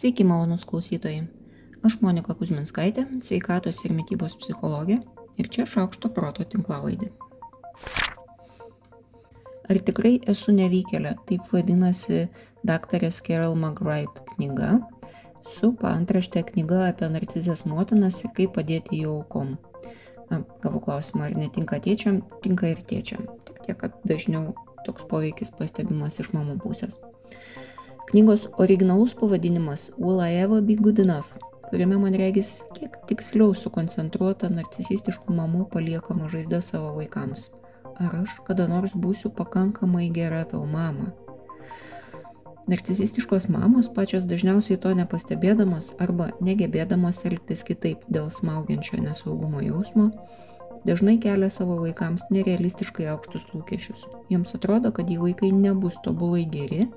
Sveiki, malonus klausytojai. Aš Monika Kuzminskaitė, sveikatos ir mytybos psichologė ir čia šaukšto proto tinklalaidė. Ar tikrai esu nevykėlė? Taip vadinasi daktarės Carol McBride knyga su paantrašte knyga apie narcizės motinas ir kaip padėti jų aukom. Gavau klausimą, ar netinka tėčiam, tinka ir tėčiam. Tik tiek, kad dažniau toks poveikis pastebimas iš mamų pusės. Knygos originalus pavadinimas Will I Ever Be Good Enough, kuriame man regis kiek tiksliau sukoncentruota narcisistiškų mamų paliekama žaizda savo vaikams. Ar aš kada nors būsiu pakankamai gera tau mama? Narcisistiškos mamos pačios dažniausiai to nepastebėdamos arba negebėdamos elgtis kitaip dėl smaugiančio nesaugumo jausmo, dažnai kelia savo vaikams nerealistiškai aukštus lūkesčius. Jiems atrodo, kad jų vaikai nebus tobulai geri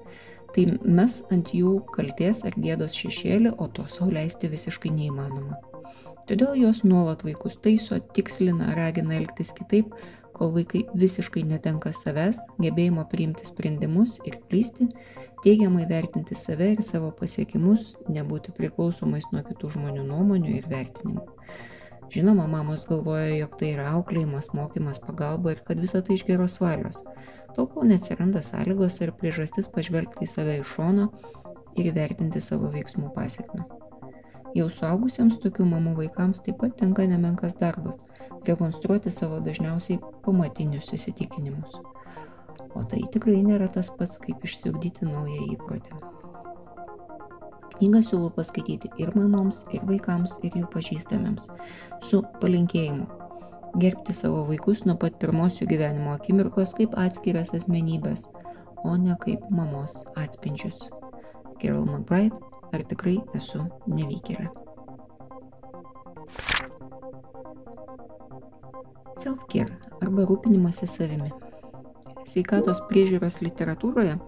tai mes ant jų kalties ar gėdos šešėlį, o to sau leisti visiškai neįmanoma. Todėl jos nuolat vaikus taiso, tikslina, ragina elgtis kitaip, kol vaikai visiškai netenka savęs, gebėjimo priimti sprendimus ir klysti, teigiamai vertinti save ir savo pasiekimus, nebūti priklausomais nuo kitų žmonių nuomonių ir vertinimų. Žinoma, mamos galvoja, jog tai yra auklėjimas, mokymas, pagalba ir kad visa tai iš geros valios. Tol kol neatsiranda sąlygos ir priežastis pažvelgti į save iš šono ir įvertinti savo veiksmų pasiekmes. Jau suaugusiems tokių mamų vaikams taip pat tenka nemenkas darbas - rekonstruoti savo dažniausiai pamatinius įsitikinimus. O tai tikrai nėra tas pats, kaip išsiugdyti naują įprotį. Knygą siūlau paskaityti ir mamoms, ir vaikams, ir jų pažįstamiems. Su palinkėjimu. Gerbti savo vaikus nuo pat pirmosių gyvenimo akimirkos kaip atskiras asmenybės, o ne kaip mamos atspindžius. Carol McBride, ar tikrai esu nevykėlė? Self-care arba rūpinimasis savimi. Sveikatos priežiūros literatūroje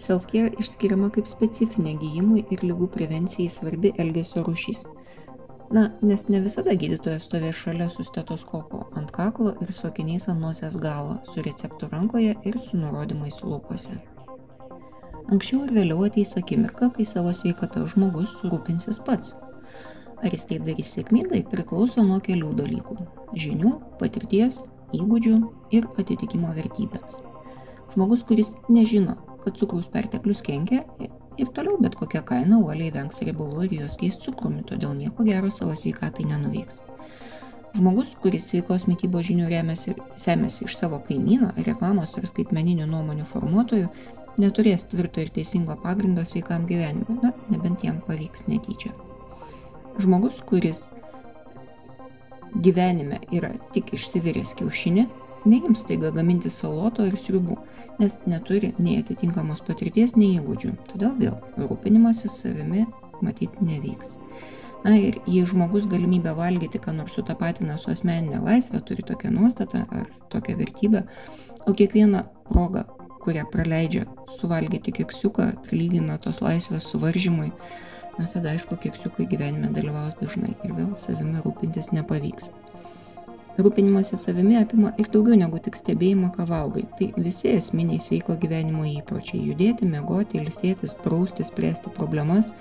Self-care išskiriama kaip specifinė gyjimui ir lygų prevencijai svarbi elgesio rušys. Na, nes ne visada gydytojas stovės šalia su stetoskopu ant kaklo ir su akiniais ant nosies galo, su receptu rankoje ir su nurodymais lūpose. Anksčiau ir vėliau ateis akimirka, kai savo sveikata žmogus rūpinsis pats. Ar jis tai darys sėkmingai priklauso nuo kelių dalykų - žinių, patirties, įgūdžių ir atitikimo vertybėms. Žmogus, kuris nežino, kad cukraus perteklius kenkia ir toliau bet kokia kaina uoliai vengs riebalų ir juos keis cukrumi, todėl nieko gero savo sveikatai nenuveiks. Žmogus, kuris sveikos mytybos žinių remiasi, semėsi iš savo kaimyno, reklamos ir skaitmeninių nuomonių formuotojų, neturės tvirto ir teisingo pagrindo sveikam gyvenimui, na, nebent jam pavyks netyčia. Žmogus, kuris gyvenime yra tik išsiviręs kiaušinį, neims taiga gaminti saloto ir sriubų, nes neturi nei atitinkamos patirties, nei įgūdžių. Todėl vėl rūpinimasis savimi matyti nevyks. Na ir jei žmogus galimybę valgyti, ką nors sutapatina su asmeninė laisvė, turi tokią nuostatą ar tokią vertybę, o kiekvieną progą, kurią praleidžia suvalgyti keksiuką, lygina tos laisvės suvaržymui, na tada aišku, keksiukai gyvenime dalyvaus dažnai ir vėl savimi rūpintis nepavyks. Rūpinimasis savimi apima ir daugiau negu tik stebėjimą, ką valgai. Tai visi esminiai sveiko gyvenimo įpročiai - judėti, mėgoti, ilsėtis, prausti, spręsti problemas,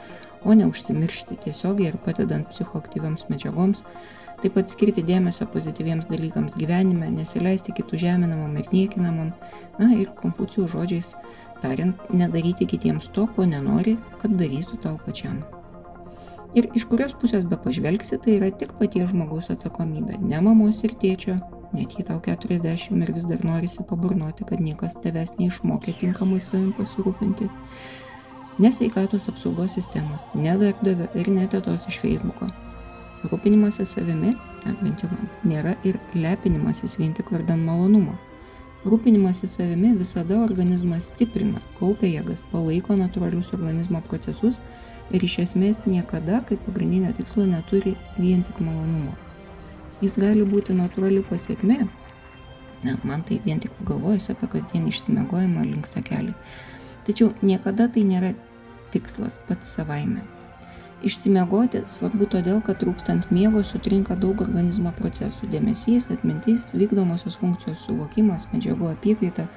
o ne užsimiršti tiesiogiai ir padedant psichoaktyviams medžiagoms, taip pat skirti dėmesio pozityviems dalykams gyvenime, nesileisti kitų žeminamam ir niekinamam, na ir konfucijų žodžiais tariant, nedaryti kitiems to, ko nenori, kad darytų tau pačiam. Ir iš kurios pusės be pažvelgsi, tai yra tik paties žmogaus atsakomybė, ne mamos ir tėčio, net jei tau 40 ir vis dar norisi paburnoti, kad niekas tavęs neišmokė tinkamai savim pasirūpinti. Nesveikatos apsaugos sistemos, ne darbdavio ir net tėtos iš Facebooko. Rūpinimasis savimi, na, bent jau man, nėra ir lepinimasis vien tik vardan malonumo. Rūpinimasis savimi visada organizmą stiprina, kaupia jėgas, palaiko natūralius organizmo procesus ir iš esmės niekada kaip pagrindinio tikslo neturi vien tik malonumo. Jis gali būti natūrali pasiekme. Na, man tai vien tik pagalvojus apie kasdienį išsimiegojimą linksta keliai. Tačiau niekada tai nėra tikslas pats savaime. Išsimiegoti svarbu todėl, kad trūkstant miego sutrinka daug organizmo procesų - dėmesys, atmintis, vykdomosios funkcijos suvokimas, medžiagų apykaita,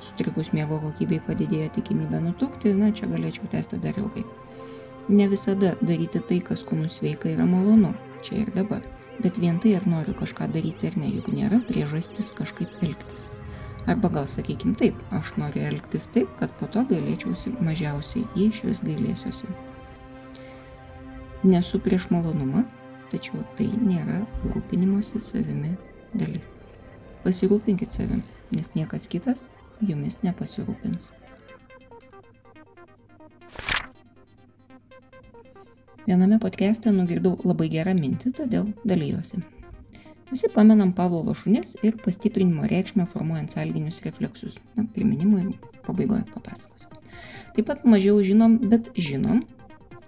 sutrikus miego kokybei padidėja tikimybė nutukti, na čia galėčiau tęsti dar ilgai. Ne visada daryti tai, kas kūnų sveika, yra malonu, čia ir dabar. Bet vien tai, ar noriu kažką daryti ar ne, juk nėra priežastis kažkaip elgtis. Arba gal sakykim taip, aš noriu elgtis taip, kad po to gailėčiausi mažiausiai, jei iš vis gailėsiuosi. Nesu prieš malonumą, tačiau tai nėra rūpinimosi savimi dalis. Pasirūpinkit savim, nes niekas kitas jumis nepasirūpins. Viename podcast'e nugirdau labai gerą mintį, todėl dalyjosi. Visi pamenam Pavlovo šunis ir pastiprinimo reikšmę formuojant salginius refleksus. Na, priminimui pabaigoje papasakosiu. Taip pat mažiau žinom, bet žinom,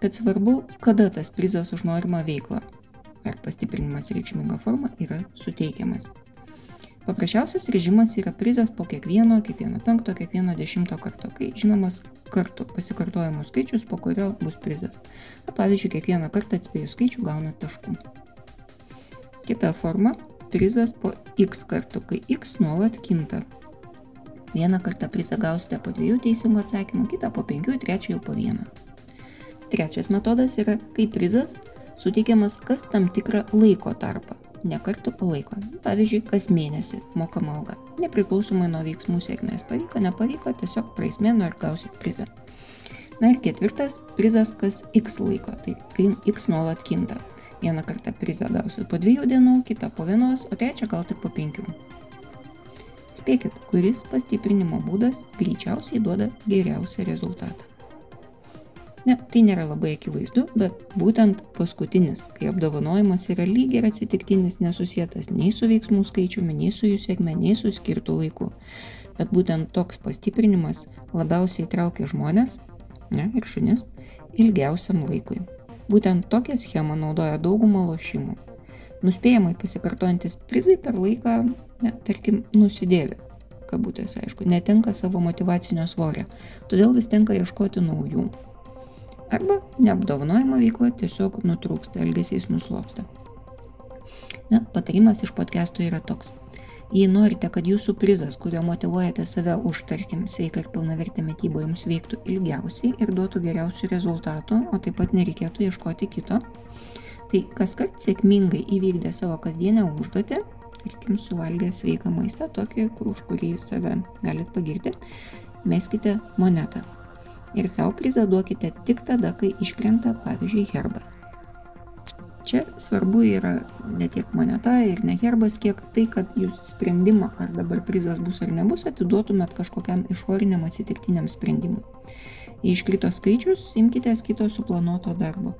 kad svarbu, kada tas prizas už norimą veiklą ar pastiprinimas reikšminga forma yra suteikiamas. Paprasčiausias režimas yra prizas po kiekvieno, kiekvieno penkto, kiekvieno dešimto karto, kai žinomas kartų pasikartojimų skaičius, po kurio bus prizas. Na, pavyzdžiui, kiekvieną kartą atspėjus skaičių gauna taškų. Kita forma - prizas po x kartų, kai x nuolat kinta. Vieną kartą prizą gausite po dviejų teisingų atsakymų, kitą po penkių, trečią jau po vieną. Trečias metodas yra, kai prizas suteikiamas kas tam tikrą laiko tarpą ne kartų po laiko. Pavyzdžiui, kas mėnesį mokama alga. Nepriklausomai nuo veiksmų sėkmės. Pavyko, nepavyko, tiesiog praeis mėnuo ir gausit prizą. Na ir ketvirtas prizas kas x laiko. Tai kai x nuolat kinta. Vieną kartą prizą gausit po dviejų dienų, kitą po vienos, o trečią gal tik po penkių. Spėkit, kuris pastiprinimo būdas greičiausiai duoda geriausią rezultatą. Ne, tai nėra labai akivaizdu, bet būtent paskutinis, kai apdovanojimas yra lygiai ir atsitiktinis nesusietas nei su veiksmų skaičiumi, nei su jų sėkme, nei su skirtų laiku. Bet būtent toks pastiprinimas labiausiai traukia žmonės, ne, ir šunis, ilgiausiam laikui. Būtent tokią schemą naudoja dauguma lošimų. Nuspėjamai pasikartojantis prizai per laiką, ne, tarkim, nusidėvi kabutės, aišku, netenka savo motivacinio svorio, todėl vis tenka ieškoti naujų, Arba neapdovanojama veikla tiesiog nutrūksta, elgesys nuslopsta. Na, patarimas iš podcast'o yra toks. Jei norite, kad jūsų prizas, kurio motivuojate save už, tarkim, sveiką ir pilnavertę mytybą jums veiktų ilgiausiai ir duotų geriausių rezultatų, o taip pat nereikėtų ieškoti kito, tai kas kart sėkmingai įvykdė savo kasdienę užduotį, tarkim, suvalgę sveiką maistą, tokį, už kurį save galit pagirti, meskite monetą ir savo prizą duokite tik tada, kai iškrenta, pavyzdžiui, herbas. Čia svarbu yra ne tiek moneta ir ne herbas, kiek tai, kad jūs sprendimą, ar dabar prizas bus ar nebus, atiduotumėt kažkokiam išoriniam atsitiktiniam sprendimui. Jei iškrito skaičius, imkite kito suplanuoto darbo.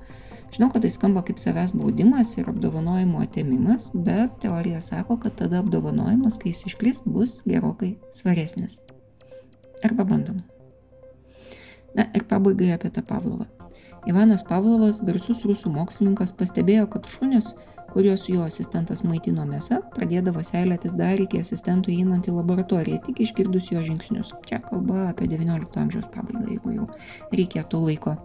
Žinau, kad tai skamba kaip savęs baudimas ir apdovanojimo atėmimas, bet teorija sako, kad tada apdovanojimas, kai jis iškris, bus gerokai svaresnis. Arba bandom. Na ir pabaigai apie tą Pavlovą. Ivanas Pavlovas, garsus rusų mokslininkas, pastebėjo, kad šunius, kuriuos jo asistentas maitino mėsa, pradėdavo seilėtis dar iki asistentų įeinant į laboratoriją, tik išgirdus jo žingsnius. Čia kalba apie XIX amžiaus pabaigą, jeigu jau reikėtų laiko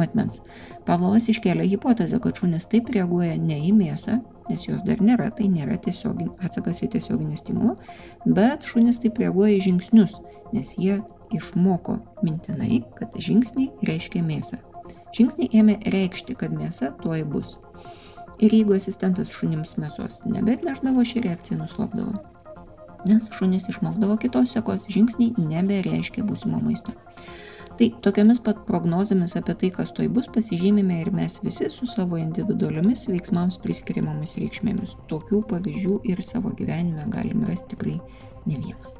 matmens. Pavlovas iškėlė hipotezę, kad šunis taip reaguoja ne į mėsą, nes jos dar nėra, tai nėra tiesiogin, atsakas į tiesioginį stimulą, bet šunis taip reaguoja į žingsnius, nes jie išmoko mintinai, kad žingsniai reiškia mėsą. Žingsniai ėmė reikšti, kad mėsa tuoj bus. Ir jeigu asistentas šunims mėsos nebetneždavo, ši reakcija nuslopdavo. Nes šunis išmokdavo kitos sekos, žingsniai nebereiškia būsimo maisto. Tai tokiamis pat prognozėmis apie tai, kas toj bus, pasižymime ir mes visi su savo individualiomis veiksmams priskiriamomis reikšmėmis. Tokių pavyzdžių ir savo gyvenime galim rasti tikrai ne vieną.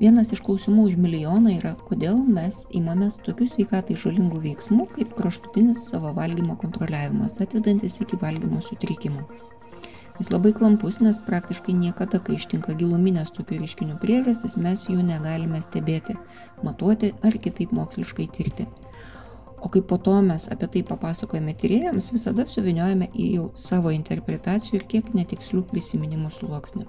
Vienas iš klausimų už milijoną yra, kodėl mes imamės tokių sveikatai žalingų veiksmų, kaip kraštutinis savo valgymo kontroliavimas, atvedantis iki valgymo sutrikimų. Jis labai klampus, nes praktiškai niekada, kai ištinka giluminės tokių reiškinių priežastis, mes jų negalime stebėti, matuoti ar kitaip moksliškai tirti. O kai po to mes apie tai papasakojame tyrėjams, visada suviniojame į jau savo interpretacijų ir kiek netikslių prisiminimų sluoksnį.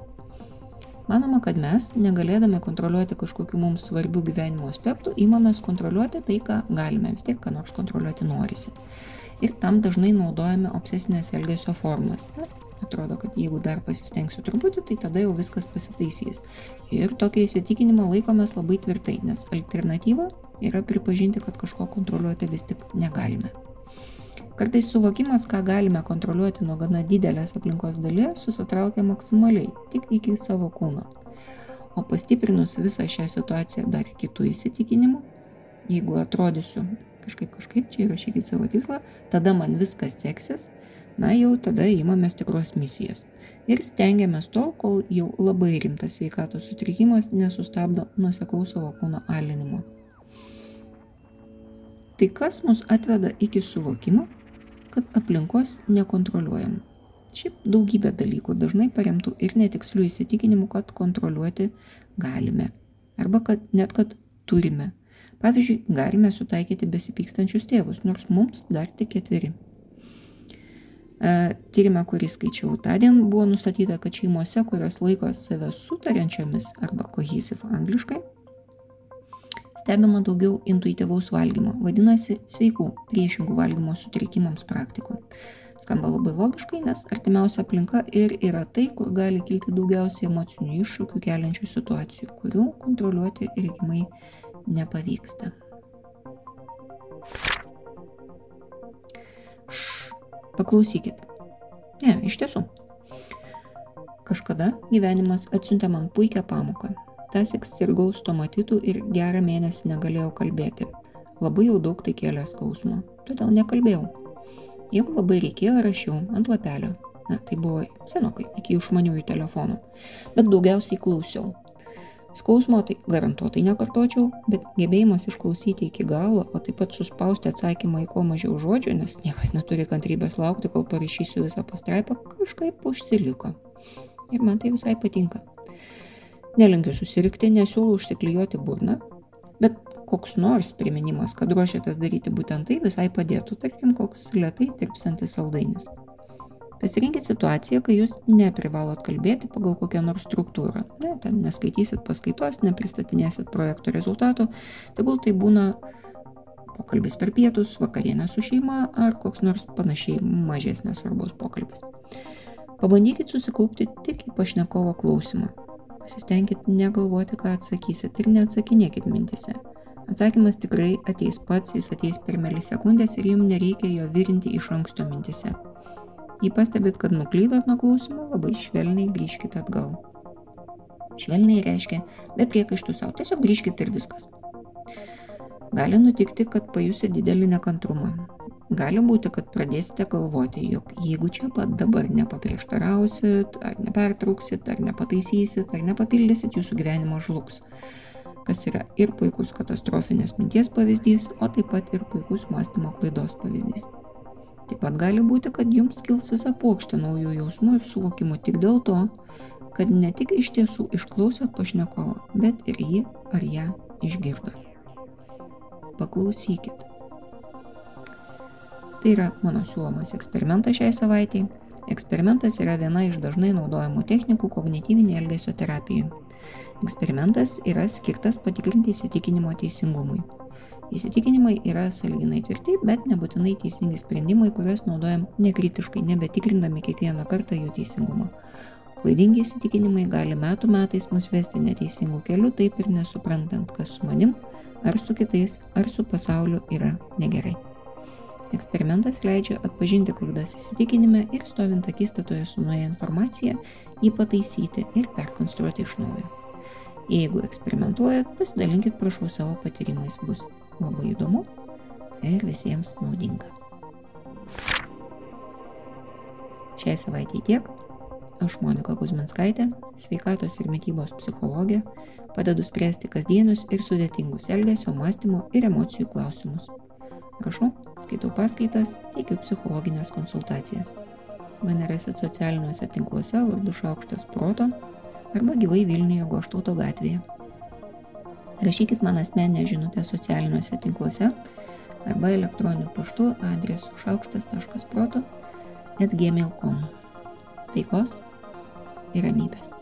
Manoma, kad mes, negalėdami kontroliuoti kažkokių mums svarbių gyvenimo aspektų, įmamės kontroliuoti tai, ką galime, vis tiek ką nors kontroliuoti norisi. Ir tam dažnai naudojame obsesinės elgesio formas. Atrodo, kad jeigu dar pasistengsiu truputį, tai tada jau viskas pasitaisys. Ir tokio įsitikinimo laikomės labai tvirtai, nes alternatyva yra pripažinti, kad kažko kontroliuoti vis tik negalime. Kartais suvokimas, ką galime kontroliuoti nuo gana didelės aplinkos dalies, susitraukia maksimaliai, tik iki savo kūno. O pastiprinus visą šią situaciją dar kitų įsitikinimų, jeigu atrodysiu kažkaip kažkaip čia įrašykit savo tikslą, tada man viskas seksis, na jau tada įmamės tikros misijos. Ir stengiamės tol, kol jau labai rimtas sveikatos sutrikimas nesustabdo nuseklaus savo kūno alinimo. Tai kas mus atveda iki suvokimo, kad aplinkos nekontroliuojam. Šiaip daugybė dalykų dažnai paremtų ir netikslių įsitikinimų, kad kontroliuoti galime. Arba kad net kad turime Pavyzdžiui, galime sutaikyti besipykstančius tėvus, nors mums dar tik ketveri. E, tyrime, kurį skaičiau tądien, buvo nustatyta, kad šeimose, kurios laiko save sutariančiomis arba cohesive angliškai, stebima daugiau intuityvaus valgymo, vadinasi sveikų priešingų valgymo sutrikimams praktikų. Skamba labai logiškai, nes artimiausia aplinka ir yra tai, kur gali kilti daugiausiai emocinių iššūkių keliančių situacijų, kurių kontroliuoti regimai nepavyksta. Š, paklausykit. Ne, iš tiesų. Kažkada gyvenimas atsiuntė man puikią pamoką. Tasik sirgau stomatitų ir gerą mėnesį negalėjau kalbėti. Labai jau daug tai kėlė skausmo, todėl nekalbėjau. Jeigu labai reikėjo, rašiau ant lapelio. Na, tai buvo senokai, iki išmaniųjų telefonų. Bet daugiausiai klausiau. Skausmo tai garantuotai nekartočiau, bet gebėjimas išklausyti iki galo, o taip pat suspausti atsakymą į kuo mažiau žodžių, nes niekas neturi kantrybės laukti, kol parašysiu visą pastraipą, kažkaip užsiliko. Ir man tai visai patinka. Nelinkiu susirikti, nesiūlau užsiklijuoti burną, bet koks nors priminimas, kad ruošiatės daryti būtent tai, visai padėtų, tarkim, koks lietai tirpsantis saldainis. Pasirinkit situaciją, kai jūs neprivalot kalbėti pagal kokią nors struktūrą. Ne, ten neskaitysit paskaitos, nepristatinėsit projekto rezultatų, tegul tai būna pokalbis per pietus, vakarienė su šeima ar koks nors panašiai mažesnės svarbos pokalbis. Pabandykit susikaupti tik į pašnekovo klausimą. Pasistengkit negalvoti, ką atsakysit ir neatsakinėkit mintise. Atsakymas tikrai ateis pats, jis ateis per milisekundės ir jums nereikia jo virinti iš anksto mintise. Jei pastebit, kad nuklydot nuo klausimo, labai švelniai grįžkite atgal. Švelniai reiškia be priekaištų savo, tiesiog grįžkite ir viskas. Gali nutikti, kad pajusit didelį nekantrumą. Gali būti, kad pradėsite galvoti, jog jeigu čia pat dabar nepaprieštarausit, ar nepertrauksit, ar nepataisysit, ar nepapildysit, jūsų gyvenimo žlugs. Kas yra ir puikus katastrofinės minties pavyzdys, o taip pat ir puikus mąstymo klaidos pavyzdys. Taip pat gali būti, kad jums kils visa plokštė naujų jausmų ir suvokimų tik dėl to, kad ne tik iš tiesų išklausėt pašnekovą, bet ir jį ar ją išgirdot. Paklausykit. Tai yra mano siūlomas eksperimentas šiai savaitėjai. Eksperimentas yra viena iš dažnai naudojamų technikų kognityvinė elgesio terapijai. Eksperimentas yra skirtas patikrinti įsitikinimo teisingumui. Įsitikinimai yra saliginai tvirti, bet nebūtinai teisingi sprendimai, kuriuos naudojam nekritiškai, nebetikrindami kiekvieną kartą jų teisingumą. Klaidingi įsitikinimai gali metų metais mus vesti neteisingų kelių, taip ir nesuprantant, kas su manim, ar su kitais, ar su pasauliu yra negerai. Eksperimentas leidžia atpažinti klaidas įsitikinime ir stovint akistatoje su nuoja informacija, jį pataisyti ir perkonstruoti iš naujo. Jeigu eksperimentuojat, pasidalinkit prašau savo patyrimais, bus labai įdomu ir visiems naudinga. Šiai savaitai tiek. Aš Monika Kuzminskaitė, sveikatos ir mytybos psichologė, padedu spręsti kasdienius ir sudėtingus elgesio, mąstymo ir emocijų klausimus. Rašau, skaitau paskaitas, teikiu psichologinės konsultacijas. Mane rasit socialiniuose tinkluose vardu Šaukštas Proto arba gyvai Vilniuje Goštauto gatvėje. Rašykit man asmenę žinutę socialiniuose tinkluose arba elektroniniu paštu adresu šaukštas.proto atgmail.com. Taikos ir ramybės.